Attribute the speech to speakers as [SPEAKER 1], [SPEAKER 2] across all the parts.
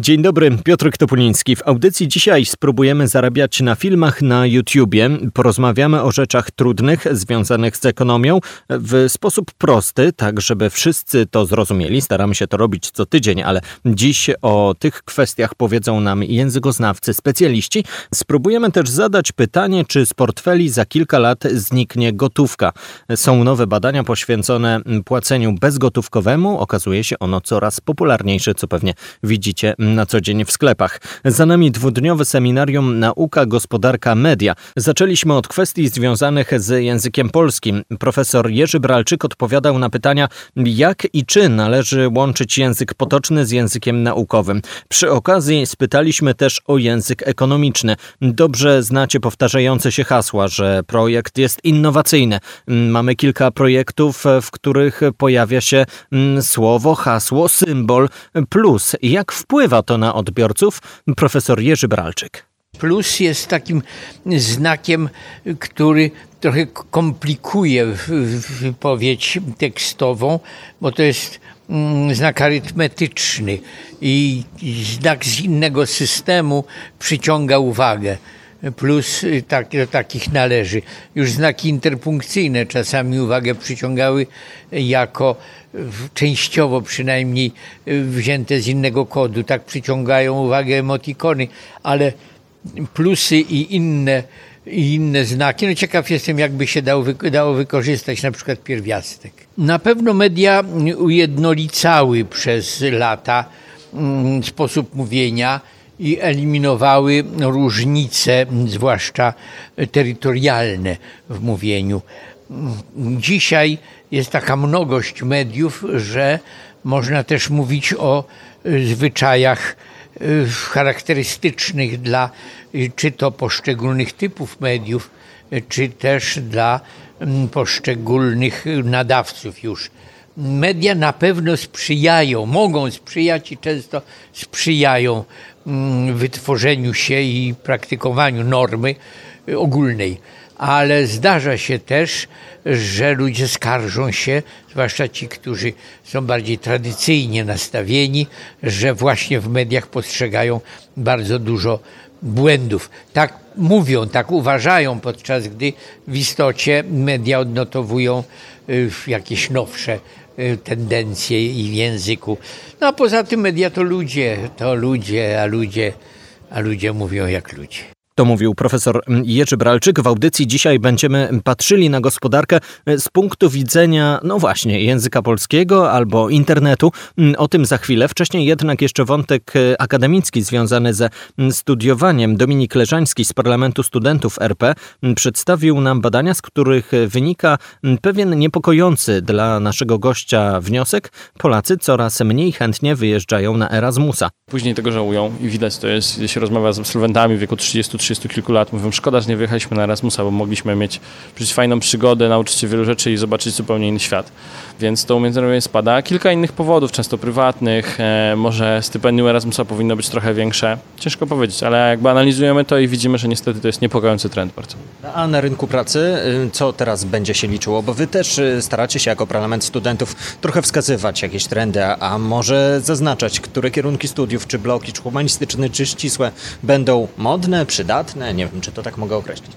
[SPEAKER 1] Dzień dobry, Piotr Topuliński. W audycji dzisiaj spróbujemy zarabiać na filmach na YouTubie. Porozmawiamy o rzeczach trudnych związanych z ekonomią w sposób prosty, tak żeby wszyscy to zrozumieli. Staramy się to robić co tydzień, ale dziś o tych kwestiach powiedzą nam językoznawcy, specjaliści. Spróbujemy też zadać pytanie, czy z portfeli za kilka lat zniknie gotówka. Są nowe badania poświęcone płaceniu bezgotówkowemu. Okazuje się ono coraz popularniejsze, co pewnie widzicie na co dzień w sklepach. Za nami dwudniowe seminarium Nauka, Gospodarka, Media. Zaczęliśmy od kwestii związanych z językiem polskim. Profesor Jerzy Bralczyk odpowiadał na pytania, jak i czy należy łączyć język potoczny z językiem naukowym. Przy okazji spytaliśmy też o język ekonomiczny. Dobrze znacie powtarzające się hasła, że projekt jest innowacyjny. Mamy kilka projektów, w których pojawia się mm, słowo, hasło, symbol plus. Jak wpływa to na odbiorców? Profesor Jerzy Bralczyk.
[SPEAKER 2] Plus jest takim znakiem, który trochę komplikuje wypowiedź tekstową, bo to jest mm, znak arytmetyczny i znak z innego systemu przyciąga uwagę. Plus tak, do takich należy. Już znaki interpunkcyjne czasami uwagę przyciągały jako częściowo przynajmniej y, wzięte z innego kodu, tak przyciągają uwagę emotikony, ale plusy i inne, i inne znaki. No ciekaw jestem, jakby się dało, dało wykorzystać na przykład pierwiastek. Na pewno media ujednolicały przez lata mm, sposób mówienia i eliminowały różnice, zwłaszcza terytorialne w mówieniu. Dzisiaj jest taka mnogość mediów, że można też mówić o y, zwyczajach y, charakterystycznych dla y, czy to poszczególnych typów mediów, czy też dla mm, poszczególnych nadawców już. Media na pewno sprzyjają, mogą sprzyjać i często sprzyjają mm, wytworzeniu się i praktykowaniu normy ogólnej ale zdarza się też, że ludzie skarżą się, zwłaszcza ci, którzy są bardziej tradycyjnie nastawieni, że właśnie w mediach postrzegają bardzo dużo błędów. Tak mówią, tak uważają, podczas gdy w istocie media odnotowują y, jakieś nowsze y, tendencje i w języku. No a poza tym media to ludzie, to ludzie, a ludzie, a ludzie mówią jak ludzie.
[SPEAKER 1] To mówił profesor Jerzy Bralczyk. W audycji dzisiaj będziemy patrzyli na gospodarkę z punktu widzenia, no właśnie, języka polskiego albo internetu. O tym za chwilę. Wcześniej jednak jeszcze wątek akademicki związany ze studiowaniem. Dominik Leżański z Parlamentu Studentów RP przedstawił nam badania, z których wynika pewien niepokojący dla naszego gościa wniosek. Polacy coraz mniej chętnie wyjeżdżają na Erasmusa.
[SPEAKER 3] Później tego żałują i widać to jest, jeśli się rozmawia z absolwentami w wieku 30 30 kilku lat mówią, szkoda, że nie wyjechaliśmy na Erasmusa, bo mogliśmy mieć przecież fajną przygodę, nauczyć się wielu rzeczy i zobaczyć zupełnie inny świat. Więc to umiejętność spada. Kilka innych powodów, często prywatnych, e, może stypendium Erasmusa powinno być trochę większe. Ciężko powiedzieć, ale jakby analizujemy to i widzimy, że niestety to jest niepokojący trend bardzo.
[SPEAKER 1] A na rynku pracy co teraz będzie się liczyło? Bo wy też y, staracie się jako Parlament Studentów trochę wskazywać jakieś trendy, a może zaznaczać, które kierunki studiów, czy bloki, czy humanistyczne, czy ścisłe będą modne, przydatne, nie wiem, czy to tak mogę określić.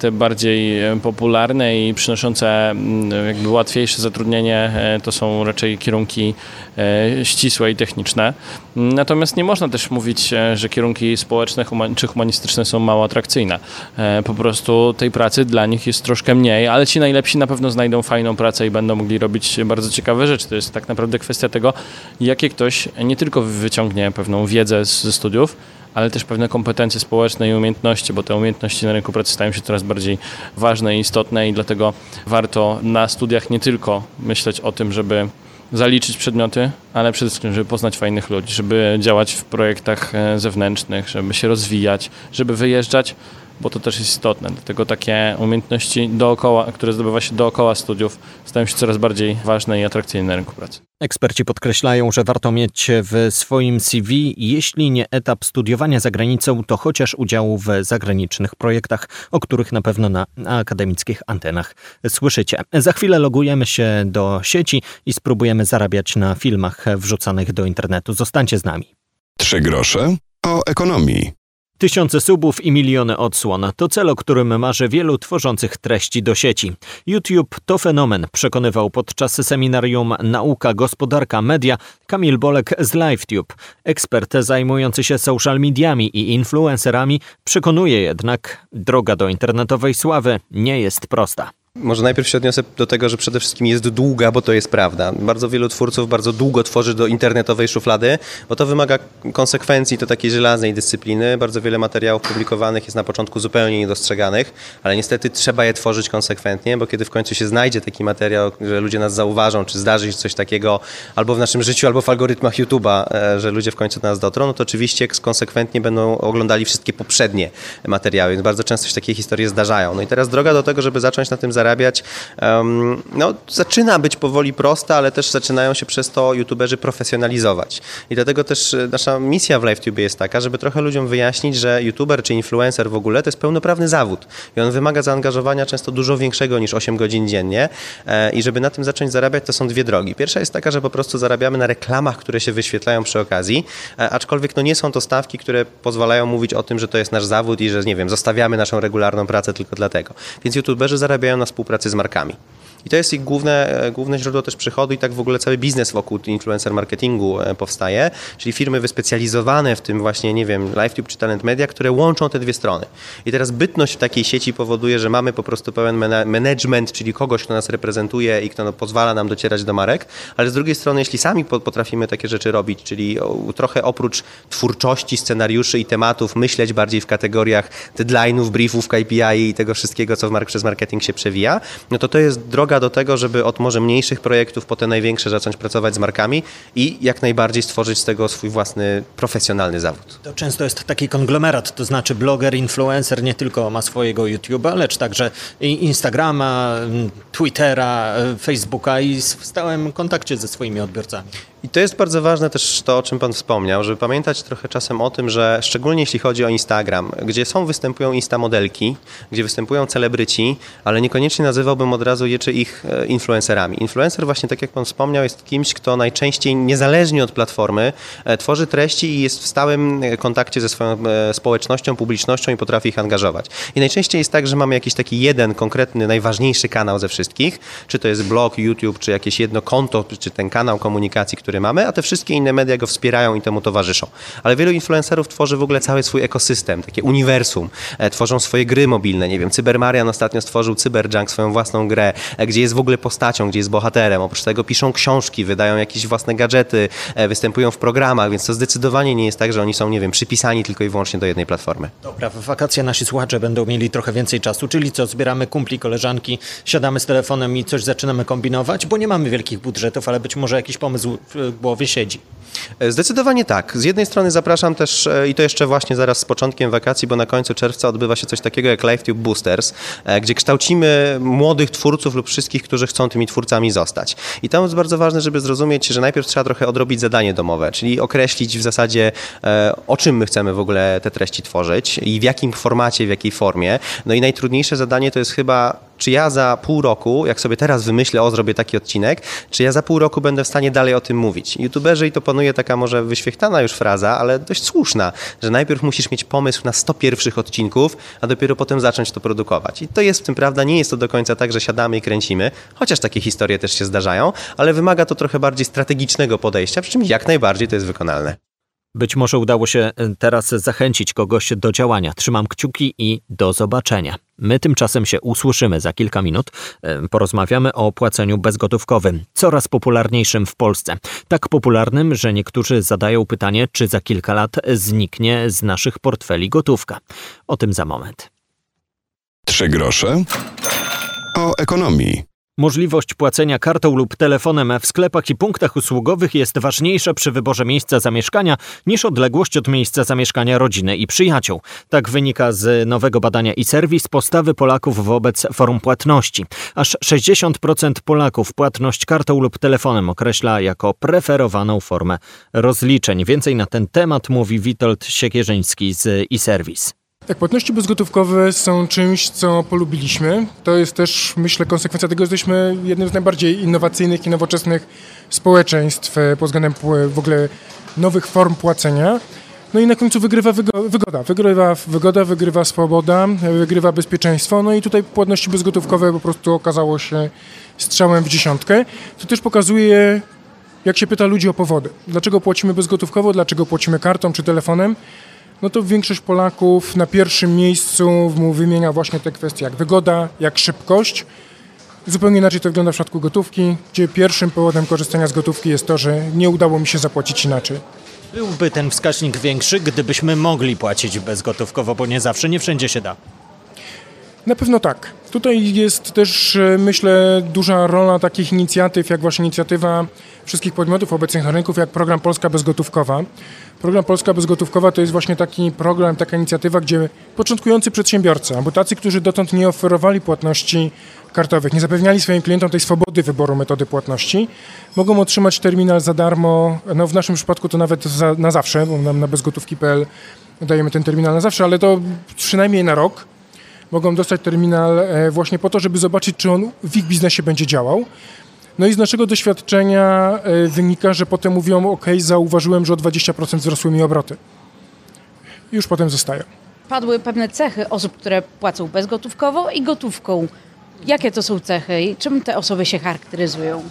[SPEAKER 3] Te bardziej e, popularne i przynoszące mm, jakby łatwiejsze zatrudnienie e, to są raczej kierunki e, ścisłe i techniczne. Natomiast nie można też mówić, że kierunki społeczne czy humanistyczne są mało atrakcyjne. Po prostu tej pracy dla nich jest troszkę mniej, ale ci najlepsi na pewno znajdą fajną pracę i będą mogli robić bardzo ciekawe rzeczy. To jest tak naprawdę kwestia tego, jakie ktoś nie tylko wyciągnie pewną wiedzę ze studiów, ale też pewne kompetencje społeczne i umiejętności, bo te umiejętności na rynku pracy stają się coraz bardziej ważne i istotne i dlatego warto na studiach nie tylko myśleć o tym, żeby zaliczyć przedmioty, ale przede wszystkim, żeby poznać fajnych ludzi, żeby działać w projektach e, zewnętrznych, żeby się rozwijać, żeby wyjeżdżać, bo to też jest istotne. Dlatego takie umiejętności dookoła, które zdobywa się dookoła studiów, stają się coraz bardziej ważne i atrakcyjne na rynku pracy.
[SPEAKER 1] Eksperci podkreślają, że warto mieć w swoim CV, jeśli nie etap studiowania za granicą, to chociaż udziału w zagranicznych projektach, o których na pewno na akademickich antenach słyszycie. Za chwilę logujemy się do sieci i spróbujemy zarabiać na filmach wrzucanych do internetu. Zostańcie z nami.
[SPEAKER 4] Trzy grosze o ekonomii.
[SPEAKER 1] Tysiące subów i miliony odsłon to cel, o którym marzy wielu tworzących treści do sieci. YouTube to fenomen, przekonywał podczas seminarium Nauka, Gospodarka, Media Kamil Bolek z LiveTube. Ekspert zajmujący się social mediami i influencerami przekonuje jednak, droga do internetowej sławy nie jest prosta.
[SPEAKER 5] Może najpierw się odniosę do tego, że przede wszystkim jest długa, bo to jest prawda. Bardzo wielu twórców bardzo długo tworzy do internetowej szuflady, bo to wymaga konsekwencji, to takiej żelaznej dyscypliny. Bardzo wiele materiałów publikowanych jest na początku zupełnie niedostrzeganych, ale niestety trzeba je tworzyć konsekwentnie, bo kiedy w końcu się znajdzie taki materiał, że ludzie nas zauważą, czy zdarzy się coś takiego albo w naszym życiu, albo w algorytmach YouTube'a, e, że ludzie w końcu do nas dotrą, no to oczywiście konsekwentnie będą oglądali wszystkie poprzednie materiały, więc bardzo często się takie historie zdarzają. No i teraz droga do tego, żeby zacząć na tym no, zaczyna być powoli prosta, ale też zaczynają się przez to youtuberzy profesjonalizować. I dlatego też e, nasza misja w LiveTube jest taka, żeby trochę ludziom wyjaśnić, że youtuber czy influencer w ogóle to jest pełnoprawny zawód i on wymaga zaangażowania często dużo większego niż 8 godzin dziennie e, i żeby na tym zacząć zarabiać, to są dwie drogi. Pierwsza jest taka, że po prostu zarabiamy na reklamach, które się wyświetlają przy okazji, e, aczkolwiek no nie są to stawki, które pozwalają mówić o tym, że to jest nasz zawód i że nie wiem, zostawiamy naszą regularną pracę tylko dlatego. Więc youtuberzy zarabiają na współpracy z markami. I to jest ich główne, e, główne źródło też przychodu i tak w ogóle cały biznes wokół influencer marketingu e, powstaje, czyli firmy wyspecjalizowane w tym właśnie, nie wiem, LiveTube czy Talent Media, które łączą te dwie strony. I teraz bytność w takiej sieci powoduje, że mamy po prostu pełen management, czyli kogoś, kto nas reprezentuje i kto no, pozwala nam docierać do marek, ale z drugiej strony, jeśli sami potrafimy takie rzeczy robić, czyli trochę oprócz twórczości, scenariuszy i tematów, myśleć bardziej w kategoriach deadline'ów, briefów, KPI i tego wszystkiego, co w, przez marketing się przewija, no to to jest droga droga do tego, żeby od może mniejszych projektów po te największe zacząć pracować z markami i jak najbardziej stworzyć z tego swój własny profesjonalny zawód.
[SPEAKER 1] To często jest taki konglomerat, to znaczy bloger, influencer nie tylko ma swojego YouTube'a, lecz także Instagrama, Twittera, Facebooka i w stałym kontakcie ze swoimi odbiorcami.
[SPEAKER 5] I to jest bardzo ważne też to, o czym Pan wspomniał, żeby pamiętać trochę czasem o tym, że szczególnie jeśli chodzi o Instagram, gdzie są, występują instamodelki, gdzie występują celebryci, ale niekoniecznie nazywałbym od razu je czy ich e, influencerami. Influencer właśnie, tak jak Pan wspomniał, jest kimś, kto najczęściej, niezależnie od platformy, e, tworzy treści i jest w stałym e, kontakcie ze swoją społecznością, publicznością i potrafi ich angażować. I najczęściej jest tak, że mamy jakiś taki jeden konkretny, najważniejszy kanał ze wszystkich, czy to jest blog, YouTube, czy jakieś jedno konto, czy ten kanał komunikacji, który który mamy, a te wszystkie inne media go wspierają i temu towarzyszą. Ale wielu influencerów tworzy w ogóle cały swój ekosystem, takie uniwersum. E, tworzą swoje gry mobilne, nie wiem, Cybermarian ostatnio stworzył Cyberjunk, swoją własną grę, e, gdzie jest w ogóle postacią, gdzie jest bohaterem. Oprócz tego piszą książki, wydają jakieś własne gadżety, e, występują w programach, więc to zdecydowanie nie jest tak, że oni są, nie wiem, przypisani tylko i wyłącznie do jednej platformy.
[SPEAKER 1] Dobra, w wakacje nasi słuchacze będą mieli trochę więcej czasu, czyli co, zbieramy kumpli, koleżanki, siadamy z telefonem i coś zaczynamy kombinować, bo nie mamy wielkich budżetów, ale być może jakiś pomysł głowie siedzi.
[SPEAKER 5] E, zdecydowanie tak. Z jednej strony zapraszam też, e, i to jeszcze właśnie zaraz z początkiem wakacji, bo na końcu czerwca odbywa się coś takiego jak LiveTube Boosters, e, gdzie kształcimy młodych twórców lub wszystkich, którzy chcą tymi twórcami zostać. I tam jest bardzo ważne, żeby zrozumieć, że najpierw trzeba trochę odrobić zadanie domowe, czyli określić w zasadzie o czym my chcemy w ogóle te treści tworzyć i w jakim formacie, w jakiej formie. No i najtrudniejsze zadanie to jest chyba czy ja za pół roku, jak sobie teraz wymyślę, o zrobię taki odcinek, czy ja za pół roku będę w stanie dalej o tym mówić. YouTuberzy i to panuje taka może wyświechtana już fraza, ale dość słuszna, że najpierw musisz mieć pomysł na 100 pierwszych odcinków, a dopiero potem zacząć to produkować. I to jest w tym prawda, nie jest to do końca tak, że siadamy i kręcimy, chociaż takie historie też się zdarzają, ale wymaga to trochę bardziej strategicznego podejścia, przy czym jak najbardziej to jest wykonalne.
[SPEAKER 1] Być może udało się e, teraz zachęcić kogoś do działania. Trzymam kciuki i do zobaczenia. My tymczasem się usłyszymy za kilka minut. E, porozmawiamy o płaceniu bezgotówkowym, coraz popularniejszym w Polsce. Tak popularnym, że niektórzy zadają pytanie, czy za kilka lat zniknie z naszych portfeli gotówka. O tym za moment.
[SPEAKER 4] Trzy grosze o ekonomii.
[SPEAKER 1] Możliwość płacenia kartą lub telefonem w sklepach i punktach usługowych jest ważniejsza przy wyborze miejsca zamieszkania niż odległość od miejsca zamieszkania rodziny i przyjaciół. Tak wynika z nowego badania i serwis postawy Polaków wobec form płatności. Aż 60% Polaków płatność kartą lub telefonem określa jako preferowaną formę rozliczeń. Więcej na ten temat mówi Witold Siekierzyński z e-Service.
[SPEAKER 6] Tak, płatności bezgotówkowe są czymś, co polubiliśmy. To jest też, myślę, konsekwencja tego, że jesteśmy jednym z najbardziej innowacyjnych i nowoczesnych społeczeństw e, pod względem w ogóle nowych form płacenia. No i na końcu wygrywa wygoda. Wygrywa wygoda, wygrywa swoboda, wygrywa bezpieczeństwo. No i tutaj płatności bezgotówkowe po prostu okazało się strzałem w dziesiątkę. To też pokazuje, jak się pyta ludzi o powody. Dlaczego płacimy bezgotówkowo, dlaczego płacimy kartą czy telefonem? No to większość Polaków na pierwszym miejscu wymienia właśnie te kwestie jak wygoda, jak szybkość. Zupełnie inaczej to wygląda w przypadku gotówki, gdzie pierwszym powodem korzystania z gotówki jest to, że nie udało mi się zapłacić inaczej.
[SPEAKER 1] Byłby ten wskaźnik większy, gdybyśmy mogli płacić bezgotówkowo, bo nie zawsze, nie wszędzie się da.
[SPEAKER 6] Na pewno tak. Tutaj jest też, e, myślę, duża rola takich inicjatyw, jak właśnie inicjatywa wszystkich podmiotów obecnych na rynku, jak program Polska Bezgotówkowa. Program Polska Bezgotówkowa to jest właśnie taki program, taka inicjatywa, gdzie początkujący przedsiębiorcy, albo tacy, którzy dotąd nie oferowali płatności kartowych, nie zapewniali swoim klientom tej swobody wyboru metody płatności, mogą otrzymać terminal za darmo, no w naszym przypadku to nawet za, na zawsze, bo nam na bezgotówki.pl dajemy ten terminal na zawsze, ale to przynajmniej na rok mogą dostać terminal e, właśnie po to, żeby zobaczyć, czy on w ich biznesie będzie działał. No i z naszego doświadczenia e, wynika, że potem mówią, ok, zauważyłem, że o 20% wzrosły mi obroty. Już potem zostają.
[SPEAKER 7] Padły pewne cechy osób, które płacą bezgotówkowo i gotówką. Jakie to są cechy i czym te osoby się charakteryzują?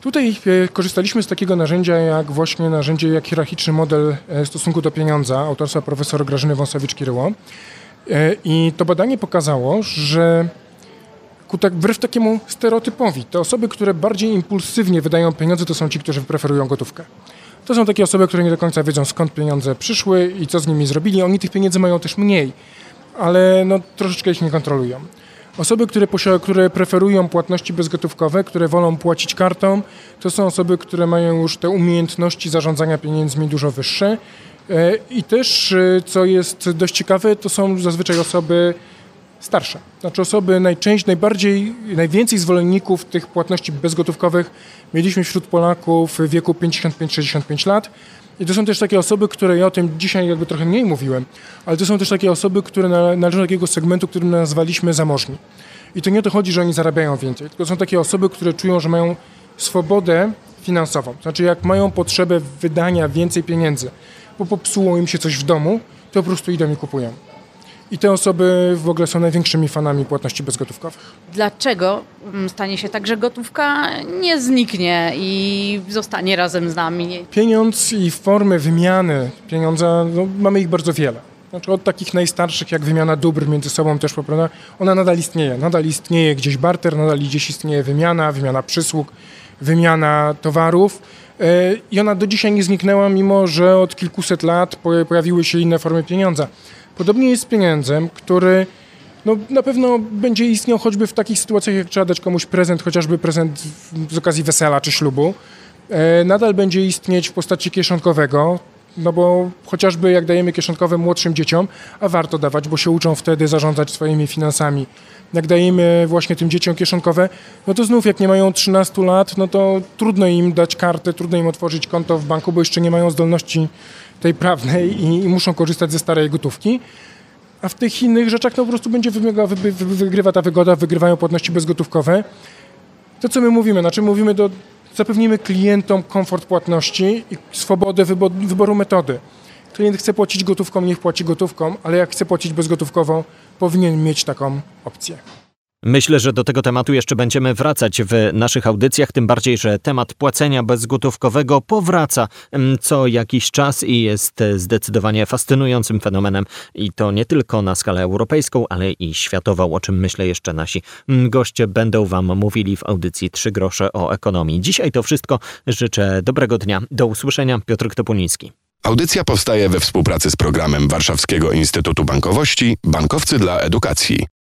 [SPEAKER 6] Tutaj e, korzystaliśmy z takiego narzędzia jak właśnie narzędzie, jak hierarchiczny model stosunku do pieniądza autorstwa profesor Grażyny Wąsowicz-Kiryło. E, I to badanie pokazało, że ku tak, wbrew takiemu stereotypowi, te osoby, które bardziej impulsywnie wydają pieniądze, to są ci, którzy preferują gotówkę. To są takie osoby, które nie do końca wiedzą skąd pieniądze przyszły i co z nimi zrobili. Oni tych pieniędzy mają też mniej, ale no, troszeczkę ich nie kontrolują. Osoby, które, które preferują płatności bezgotówkowe, które wolą płacić kartą, to są osoby, które mają już te umiejętności zarządzania pieniędzmi dużo wyższe I też, e, co jest dość ciekawe, to są zazwyczaj osoby starsze. Znaczy osoby najczęściej, najbardziej, najwięcej zwolenników tych płatności bezgotówkowych mieliśmy wśród Polaków w wieku 55-65 lat. I to są też takie osoby, które ja o tym dzisiaj jakby trochę mniej mówiłem, ale to są też takie osoby, które należą do takiego segmentu, który nazwaliśmy zamożni. I to nie o to chodzi, że oni zarabiają więcej, tylko są takie osoby, które czują, że mają swobodę finansową. Znaczy jak mają potrzebę wydania więcej pieniędzy, bo popsuło im się coś w domu, to po prostu idą i kupują. I te osoby w ogóle są największymi fanami płatności bezgotówkowych.
[SPEAKER 7] Dlaczego mm, stanie się tak, że gotówka nie zniknie i zostanie razem z nami?
[SPEAKER 6] Pieniądz i formy wymiany pieniądza, no, mamy ich bardzo wiele. Znaczy od takich najstarszych jak wymiana dóbr między sobą też poprawna, ona nadal istnieje. Nadal istnieje gdzieś barter, nadal gdzieś istnieje wymiana, wymiana przysług, wymiana towarów i ona do dzisiaj nie zniknęła, mimo że od kilkuset lat pojawiły się inne formy pieniądza. Podobnie jest z pieniędzem, który no, na pewno będzie istniał choćby w takich sytuacjach, jak trzeba dać komuś prezent, chociażby prezent z okazji wesela czy ślubu. E, nadal będzie istnieć w postaci kieszonkowego, no bo chociażby jak dajemy kieszonkowe młodszym dzieciom, a warto dawać, bo się uczą wtedy zarządzać swoimi finansami jak dajemy właśnie tym dzieciom kieszonkowe, no to znów jak nie mają 13 lat, no to trudno im dać kartę, trudno im otworzyć konto w banku, bo jeszcze nie mają zdolności tej prawnej i, i muszą korzystać ze starej gotówki. A w tych innych rzeczach no po prostu będzie wygrywa ta wygoda, wygrywają płatności bezgotówkowe. To co my mówimy? Znaczy mówimy do, zapewnimy klientom komfort płatności i swobodę wyboru metody. Klient chce płacić gotówką, niech płaci gotówką, ale jak chce płacić bezgotówkową, powinien mieć taką opcję.
[SPEAKER 1] Myślę, że do tego tematu jeszcze będziemy wracać w naszych audycjach, tym bardziej, że temat płacenia bezgotówkowego powraca mm, co jakiś czas i jest zdecydowanie fascynującym fenomenem i to nie tylko na skalę europejską, ale i światową, o czym myślę jeszcze nasi mm, goście będą Wam mówili w audycji Trzy grosze o ekonomii. Dzisiaj to wszystko. Życzę dobrego dnia. Do usłyszenia. Piotr Topuliński.
[SPEAKER 4] Audycja powstaje we współpracy z programem Warszawskiego Instytutu Bankowości Bankowcy dla Edukacji.